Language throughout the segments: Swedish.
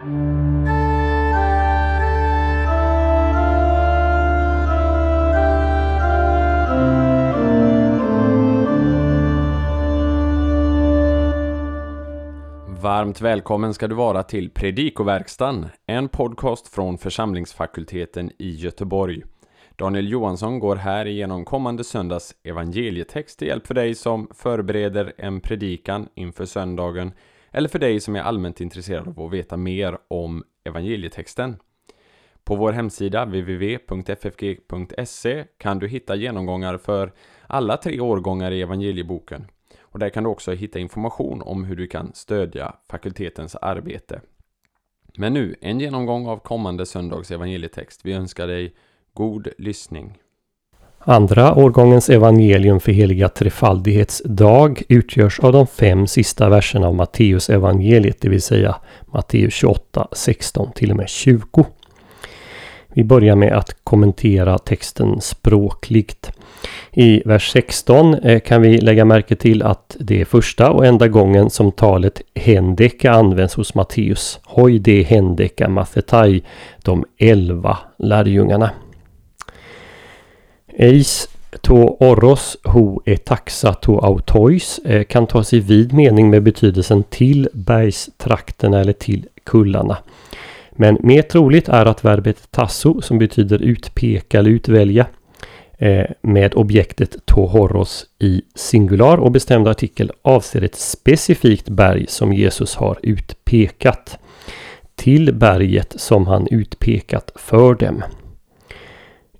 Varmt välkommen ska du vara till Predikoverkstan, en podcast från församlingsfakulteten i Göteborg. Daniel Johansson går här igenom kommande söndags evangelietext till hjälp för dig som förbereder en predikan inför söndagen eller för dig som är allmänt intresserad av att veta mer om evangelietexten. På vår hemsida www.ffg.se kan du hitta genomgångar för alla tre årgångar i evangelieboken. Och där kan du också hitta information om hur du kan stödja fakultetens arbete. Men nu, en genomgång av kommande söndags evangelietext. Vi önskar dig god lyssning. Andra årgångens evangelium för heliga trefaldighets dag utgörs av de fem sista verserna av Matteus evangeliet, det vill säga Matteus 28, 16 till och med 20. Vi börjar med att kommentera texten språkligt. I vers 16 eh, kan vi lägga märke till att det är första och enda gången som talet hendeka används hos Matteus. Hoi de hendeka mathetai, de elva lärjungarna. Eis to oros ho etaxa to autois eh, kan tas i vid mening med betydelsen till bergstrakterna eller till kullarna. Men mer troligt är att verbet tasso som betyder utpeka eller utvälja eh, med objektet tohoros i singular och bestämd artikel avser ett specifikt berg som Jesus har utpekat till berget som han utpekat för dem.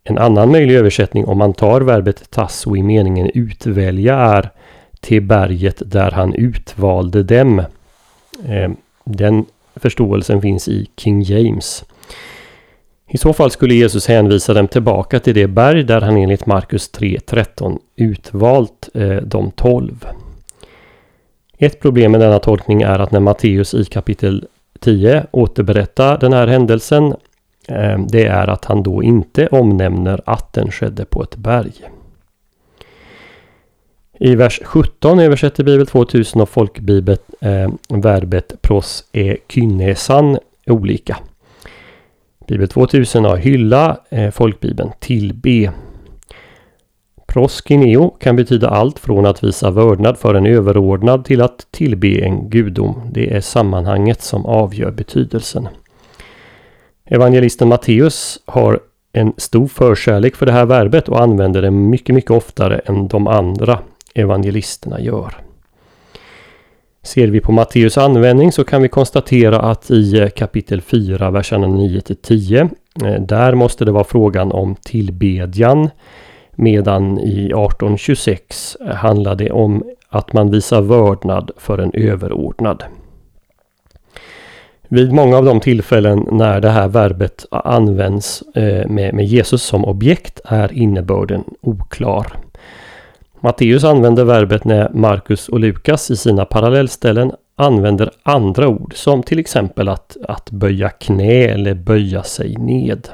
En annan möjlig översättning om man tar verbet tasso i meningen utvälja är till berget där han utvalde dem. Ehm, den förståelsen finns i King James. I så fall skulle Jesus hänvisa dem tillbaka till det berg där han enligt Markus 3.13 utvalt eh, de tolv. Ett problem med denna tolkning är att när Matteus i kapitel 10 återberättar den här händelsen Eh, det är att han då inte omnämner att den skedde på ett berg. I vers 17 översätter Bibel 2000 och folkbibeln eh, verbet pros e kynnesan olika. Bibel 2000 har hylla, eh, folkbibeln tillbe. Proskineo kan betyda allt från att visa vördnad för en överordnad till att tillbe en gudom. Det är sammanhanget som avgör betydelsen. Evangelisten Matteus har en stor förkärlek för det här verbet och använder det mycket, mycket oftare än de andra evangelisterna gör. Ser vi på Matteus användning så kan vi konstatera att i eh, kapitel 4, verserna 9 till 10, eh, där måste det vara frågan om tillbedjan. Medan i 1826 handlar det om att man visar vördnad för en överordnad. Vid många av de tillfällen när det här verbet används eh, med Jesus som objekt är innebörden oklar. Matteus använder verbet när Markus och Lukas i sina parallellställen använder andra ord som till exempel att, att böja knä eller böja sig ned.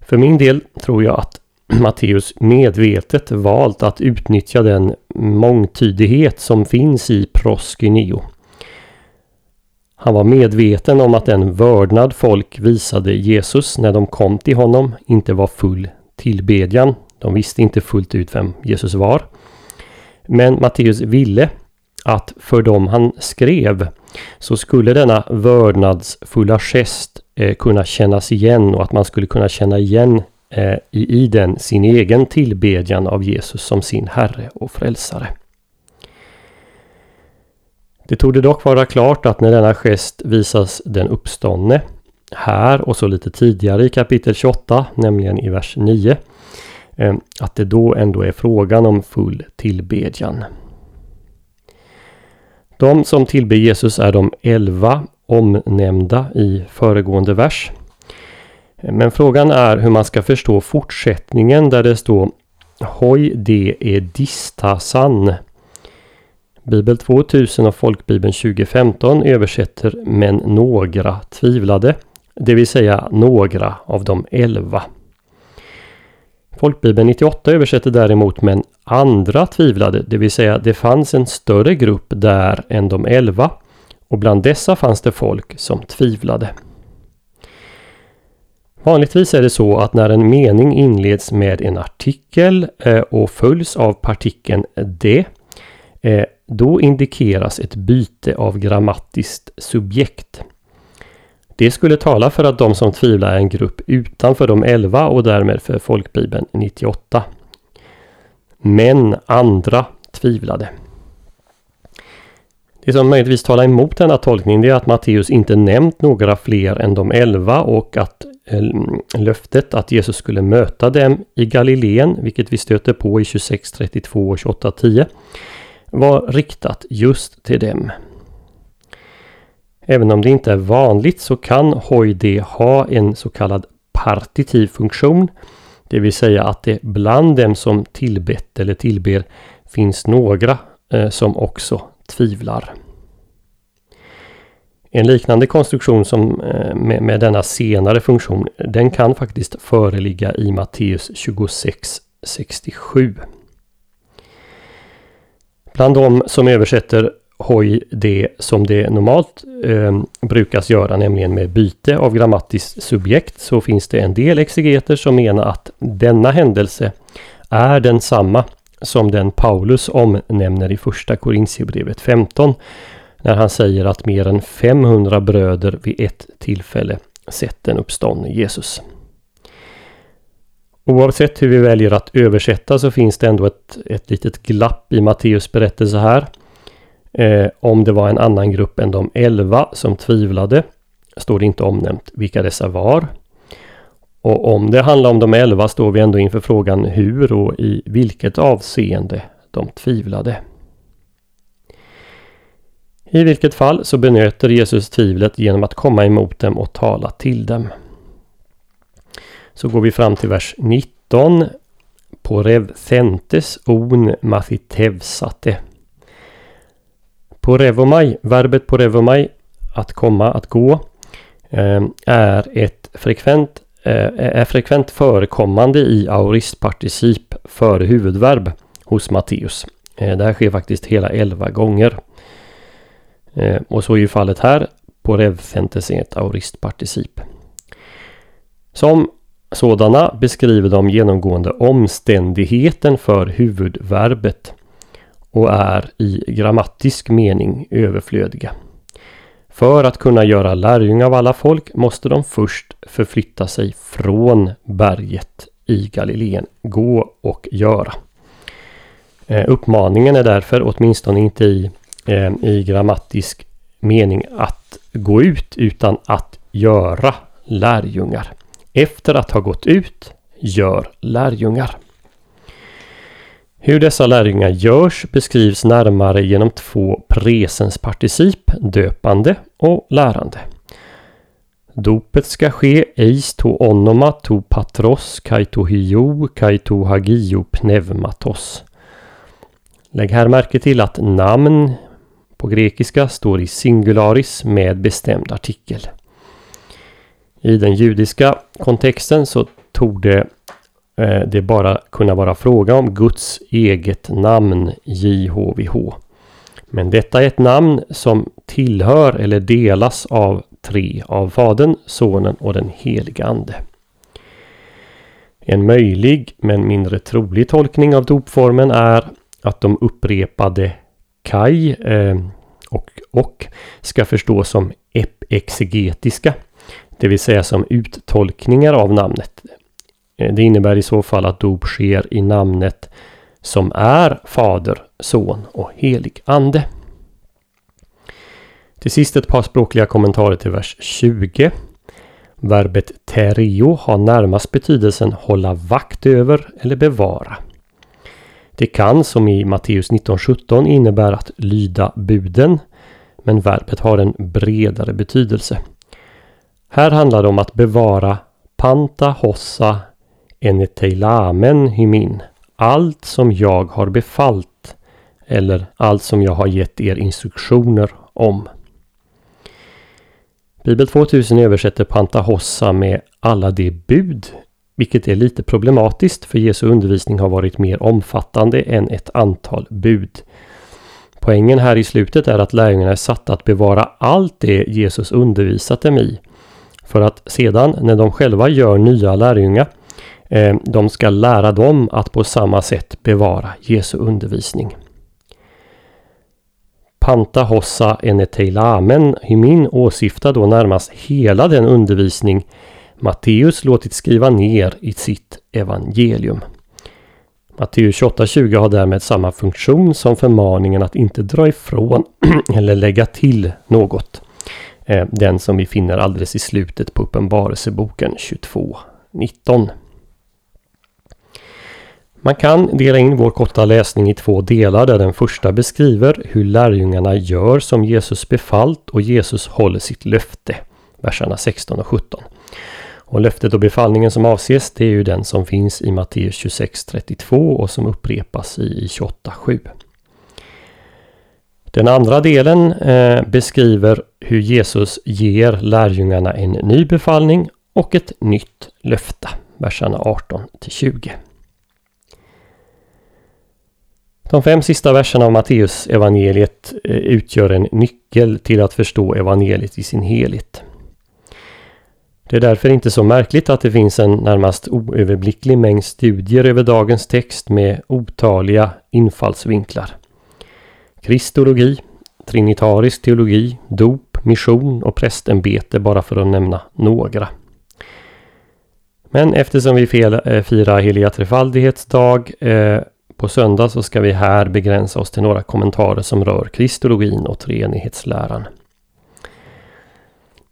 För min del tror jag att Matteus medvetet valt att utnyttja den mångtydighet som finns i proskyneo. Han var medveten om att den vördnad folk visade Jesus när de kom till honom inte var full tillbedjan de visste inte fullt ut vem Jesus var. Men Matteus ville att för dem han skrev så skulle denna vördnadsfulla gest eh, kunna kännas igen och att man skulle kunna känna igen eh, i, i den sin egen tillbedjan av Jesus som sin Herre och Frälsare. Det tog dock vara klart att när denna gest visas den uppståndne här och så lite tidigare i kapitel 28, nämligen i vers 9, eh, att det då ändå är frågan om full tillbedjan. De som tillber Jesus är de elva omnämnda i föregående vers. Eh, men frågan är hur man ska förstå fortsättningen där det står Hoj de e distasan. Bibel 2000 och Folkbibeln 2015 översätter men några tvivlade. Det vill säga några av de elva. Folkbibeln 98 översätter däremot men andra tvivlade, det vill säga det fanns en större grupp där än de elva Och bland dessa fanns det folk som tvivlade. Vanligtvis är det så att när en mening inleds med en artikel eh, och följs av partikeln det, eh, då indikeras ett byte av grammatiskt subjekt. Det skulle tala för att de som tvivlar är en grupp utanför de 11 och därmed för folkbibeln 98. Men andra tvivlade. Det som möjligtvis talar emot denna tolkning är att Matteus inte nämnt några fler än de 11 och att eh, löftet att Jesus skulle möta dem i Galileen, vilket vi stöter på i 26.32 och 28.10, var riktat just till dem. Även om det inte är vanligt så kan hojde ha en så kallad partitiv funktion. Det vill säga att det bland dem som tillbett eller tillber finns några eh, som också tvivlar. En liknande konstruktion som eh, med, med denna senare funktion den kan faktiskt föreligga i Matteus 26.67. Bland de som översätter hoj det som det normalt eh, brukas göra, nämligen med byte av grammatiskt subjekt, så finns det en del exegeter som menar att denna händelse är densamma som den Paulus omnämner i första Korintierbrevet 15 när han säger att mer än 500 bröder vid ett tillfälle sett den uppståndne Jesus. Oavsett hur vi väljer att översätta så finns det ändå ett, ett litet glapp i Matteus berättelse här. Eh, om det var en annan grupp än de elva som tvivlade står det inte omnämnt vilka dessa var. Och om det handlar om de elva står vi ändå inför frågan hur och i vilket avseende de tvivlade. I vilket fall så benöter Jesus tvivlet genom att komma emot dem och tala till dem. Så går vi fram till vers 19. På revthentes on mathitevsate. På revomaj, verbet på revomaj, att komma, att gå, ehm, är ett frekvent, eh, är frekvent förekommande i aoristparticip före huvudverb hos Matteus. Eh, det här sker faktiskt hela 11 gånger. Eh, och så är ju fallet här. På revfentes är ett aoristparticip. Som sådana beskriver de genomgående omständigheten för huvudverbet och är i grammatisk mening överflödiga. För att kunna göra lärjungar av alla folk måste de först förflytta sig från berget i Galileen. Gå och göra. Eh, uppmaningen är därför åtminstone inte i, eh, i grammatisk mening att gå ut utan att göra lärjungar. Efter att ha gått ut, gör lärjungar. Hur dessa lärjungar görs beskrivs närmare genom två presensparticip, döpande och lärande. Dopet ska ske eis to onoma to patros kai to hio kai to hagio pneumatos. Lägg här märke till att namn på grekiska står i singularis med bestämd artikel. I den judiska kontexten så tog det Eh, det bara kunna vara fråga om Guds eget namn JHVH. Men detta är ett namn som tillhör eller delas av tre av Fadern, Sonen och den helige Ande. En möjlig men mindre trolig tolkning av dopformen är att de upprepade kaj eh, och, och ska förstås som epexegetiska, det vill säga som uttolkningar av namnet. Eh, det innebär i så fall att dop sker i namnet som är Fader, Son och Helig Ande. Till sist ett par språkliga kommentarer till vers 20. Verbet tereo har närmast betydelsen hålla vakt över eller bevara. Det kan som i Matteus 19.17 innebära att lyda buden, men verbet har en bredare betydelse. Här handlar det om att bevara panta hossa eneteilamen hymin. Allt som jag har befallt eller allt som jag har gett er instruktioner om. Bibel 2000 översätter Panta Hossa med alla de bud, vilket är lite problematiskt för Jesu undervisning har varit mer omfattande än ett antal bud. Poängen här i slutet är att lärjungarna är satta att bevara allt det Jesus undervisat dem i. För att sedan när de själva gör nya lärjungar, eh, de ska lära dem att på samma sätt bevara Jesu undervisning. Panta hossa eneteilamen hymin åsyftar då närmast hela den undervisning Matteus låtit skriva ner i sitt evangelium. Matteus 28.20 har därmed samma funktion som förmaningen att inte dra ifrån eller lägga till något. Eh, den som vi finner alldeles i slutet på Uppenbarelseboken 22.19. Man kan dela in vår korta läsning i två delar där den första beskriver hur lärjungarna gör som Jesus befallt och Jesus håller sitt löfte. Verserna 16 och 17. Och löftet och befallningen som avses det är ju den som finns i Matteus 26.32 och som upprepas i 28.7. Den andra delen eh, beskriver hur Jesus ger lärjungarna en ny befallning och ett nytt löfte. Verserna 18 20. De fem sista verserna av Matteus evangeliet eh, utgör en nyckel till att förstå evangeliet i sin helhet. Det är därför inte så märkligt att det finns en närmast oöverblicklig mängd studier över dagens text med otaliga infallsvinklar. Kristologi, trinitarisk teologi, dop, mission och prästämbete bara för att nämna några. Men eftersom vi eh, firar heliga trefaldighetsdag eh, på söndag så ska vi här begränsa oss till några kommentarer som rör kristologin och treenighetsläran.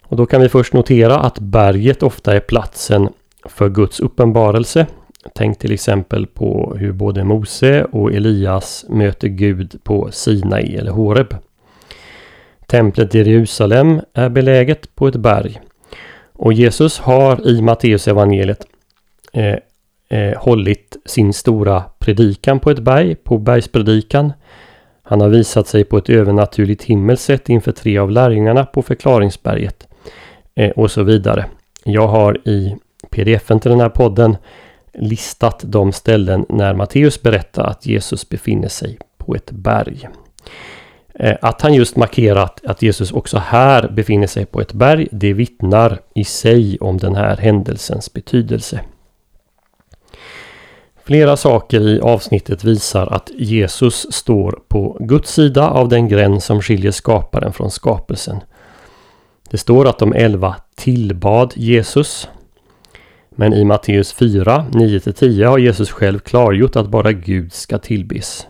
Och då kan vi först notera att berget ofta är platsen för Guds uppenbarelse. Tänk till exempel på hur både Mose och Elias möter Gud på Sinai eller Horeb. Templet i Jerusalem är beläget på ett berg. Och Jesus har i Matteus evangeliet eh, eh, hållit sin stora predikan på ett berg, på bergspredikan. Han har visat sig på ett övernaturligt himmelsätt inför tre av lärjungarna på förklaringsberget eh, och så vidare. Jag har i pdfen till den här podden listat de ställen när Matteus berättar att Jesus befinner sig på ett berg. Eh, att han just markerat att Jesus också här befinner sig på ett berg, det vittnar i sig om den här händelsens betydelse. Flera saker i avsnittet visar att Jesus står på Guds sida av den gräns som skiljer skaparen från skapelsen. Det står att de elva tillbad Jesus. Men i Matteus 4, 9-10 har Jesus själv klargjort att bara Gud ska tillbes.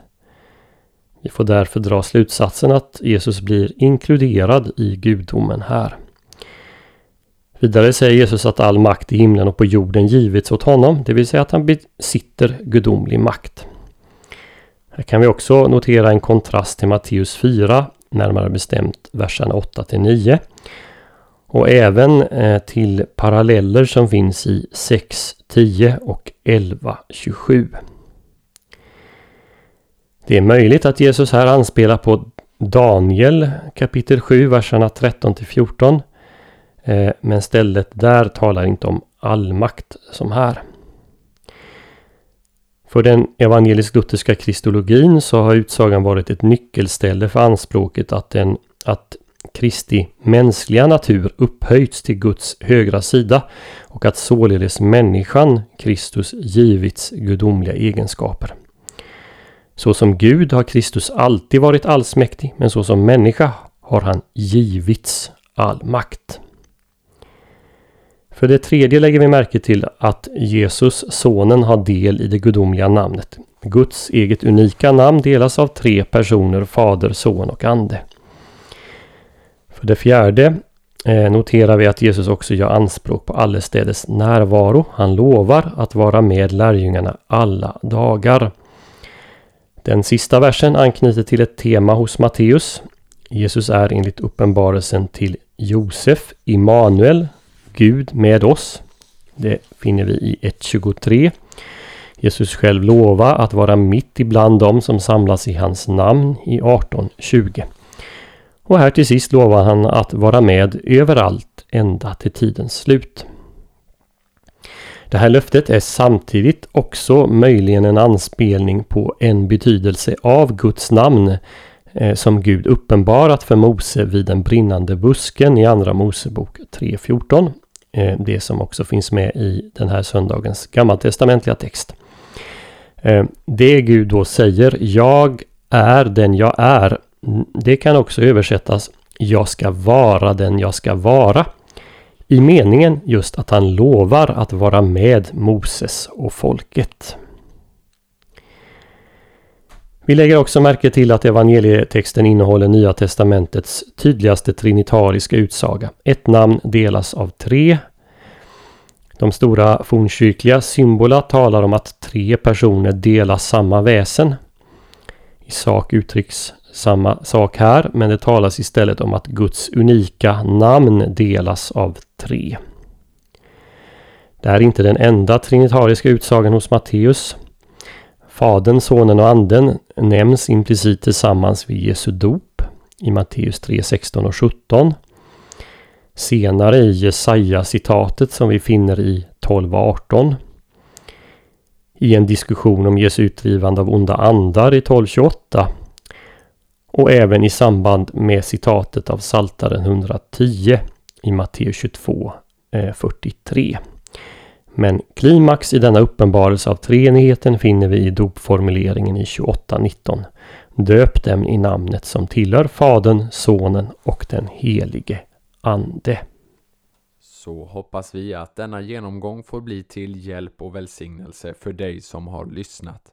Vi får därför dra slutsatsen att Jesus blir inkluderad i gudomen här. Vidare säger Jesus att all makt i himlen och på jorden givits åt honom, det vill säga att han besitter gudomlig makt. Här kan vi också notera en kontrast till Matteus 4, närmare bestämt verserna 8 9. Och även eh, till paralleller som finns i 6, 10 och 11, 27. Det är möjligt att Jesus här anspelar på Daniel kapitel 7, verserna 13 till 14 Eh, men stället där talar inte om allmakt som här. För den evangelisk-lutherska kristologin så har utsagan varit ett nyckelställe för anspråket att, den, att Kristi mänskliga natur upphöjts till Guds högra sida och att således människan, Kristus, givits gudomliga egenskaper. Så som Gud har Kristus alltid varit allsmäktig, men så som människa har han givits all makt. För det tredje lägger vi märke till att Jesus, sonen, har del i det gudomliga namnet. Guds eget unika namn delas av tre personer, Fader, Son och Ande. För det fjärde eh, noterar vi att Jesus också gör anspråk på allestädes närvaro. Han lovar att vara med lärjungarna alla dagar. Den sista versen anknyter till ett tema hos Matteus. Jesus är enligt uppenbarelsen till Josef, Immanuel, Gud med oss. Det finner vi i 1.23. Jesus själv lovar att vara mitt ibland dem som samlas i hans namn i 18.20. Och här till sist lovar han att vara med överallt ända till tidens slut. Det här löftet är samtidigt också möjligen en anspelning på en betydelse av Guds namn eh, som Gud uppenbarat för Mose vid den brinnande busken i Andra Mosebok 3.14. Eh, det som också finns med i den här söndagens gammaltestamentliga text. Eh, det Gud då säger, jag är den jag är. Mm, det kan också översättas, jag ska vara den jag ska vara. I meningen just att han lovar att vara med Moses och folket. Vi lägger också märke till att evangelietexten innehåller Nya Testamentets tydligaste trinitariska utsaga. Ett namn delas av tre. De stora fornkyrkliga symbola talar om att tre personer delar samma väsen. I sak uttrycks samma sak här, men det talas istället om att Guds unika namn delas av tre. Det är inte den enda trinitariska utsagan hos Matteus. Fadern, Sonen och Anden nämns implicit tillsammans vid Jesu dop i Matteus 3, 16 och 17. Senare i Jesaja-citatet som vi finner i 12 och 18. I en diskussion om Jesu utdrivande av onda andar i 12.28 och även i samband med citatet av Saltaren 110 i Matteus 22, 43. Men klimax i denna uppenbarelse av treenigheten finner vi i dopformuleringen i 28.19. Döp dem i namnet som tillhör Fadern, Sonen och den helige Ande. Så hoppas vi att denna genomgång får bli till hjälp och välsignelse för dig som har lyssnat.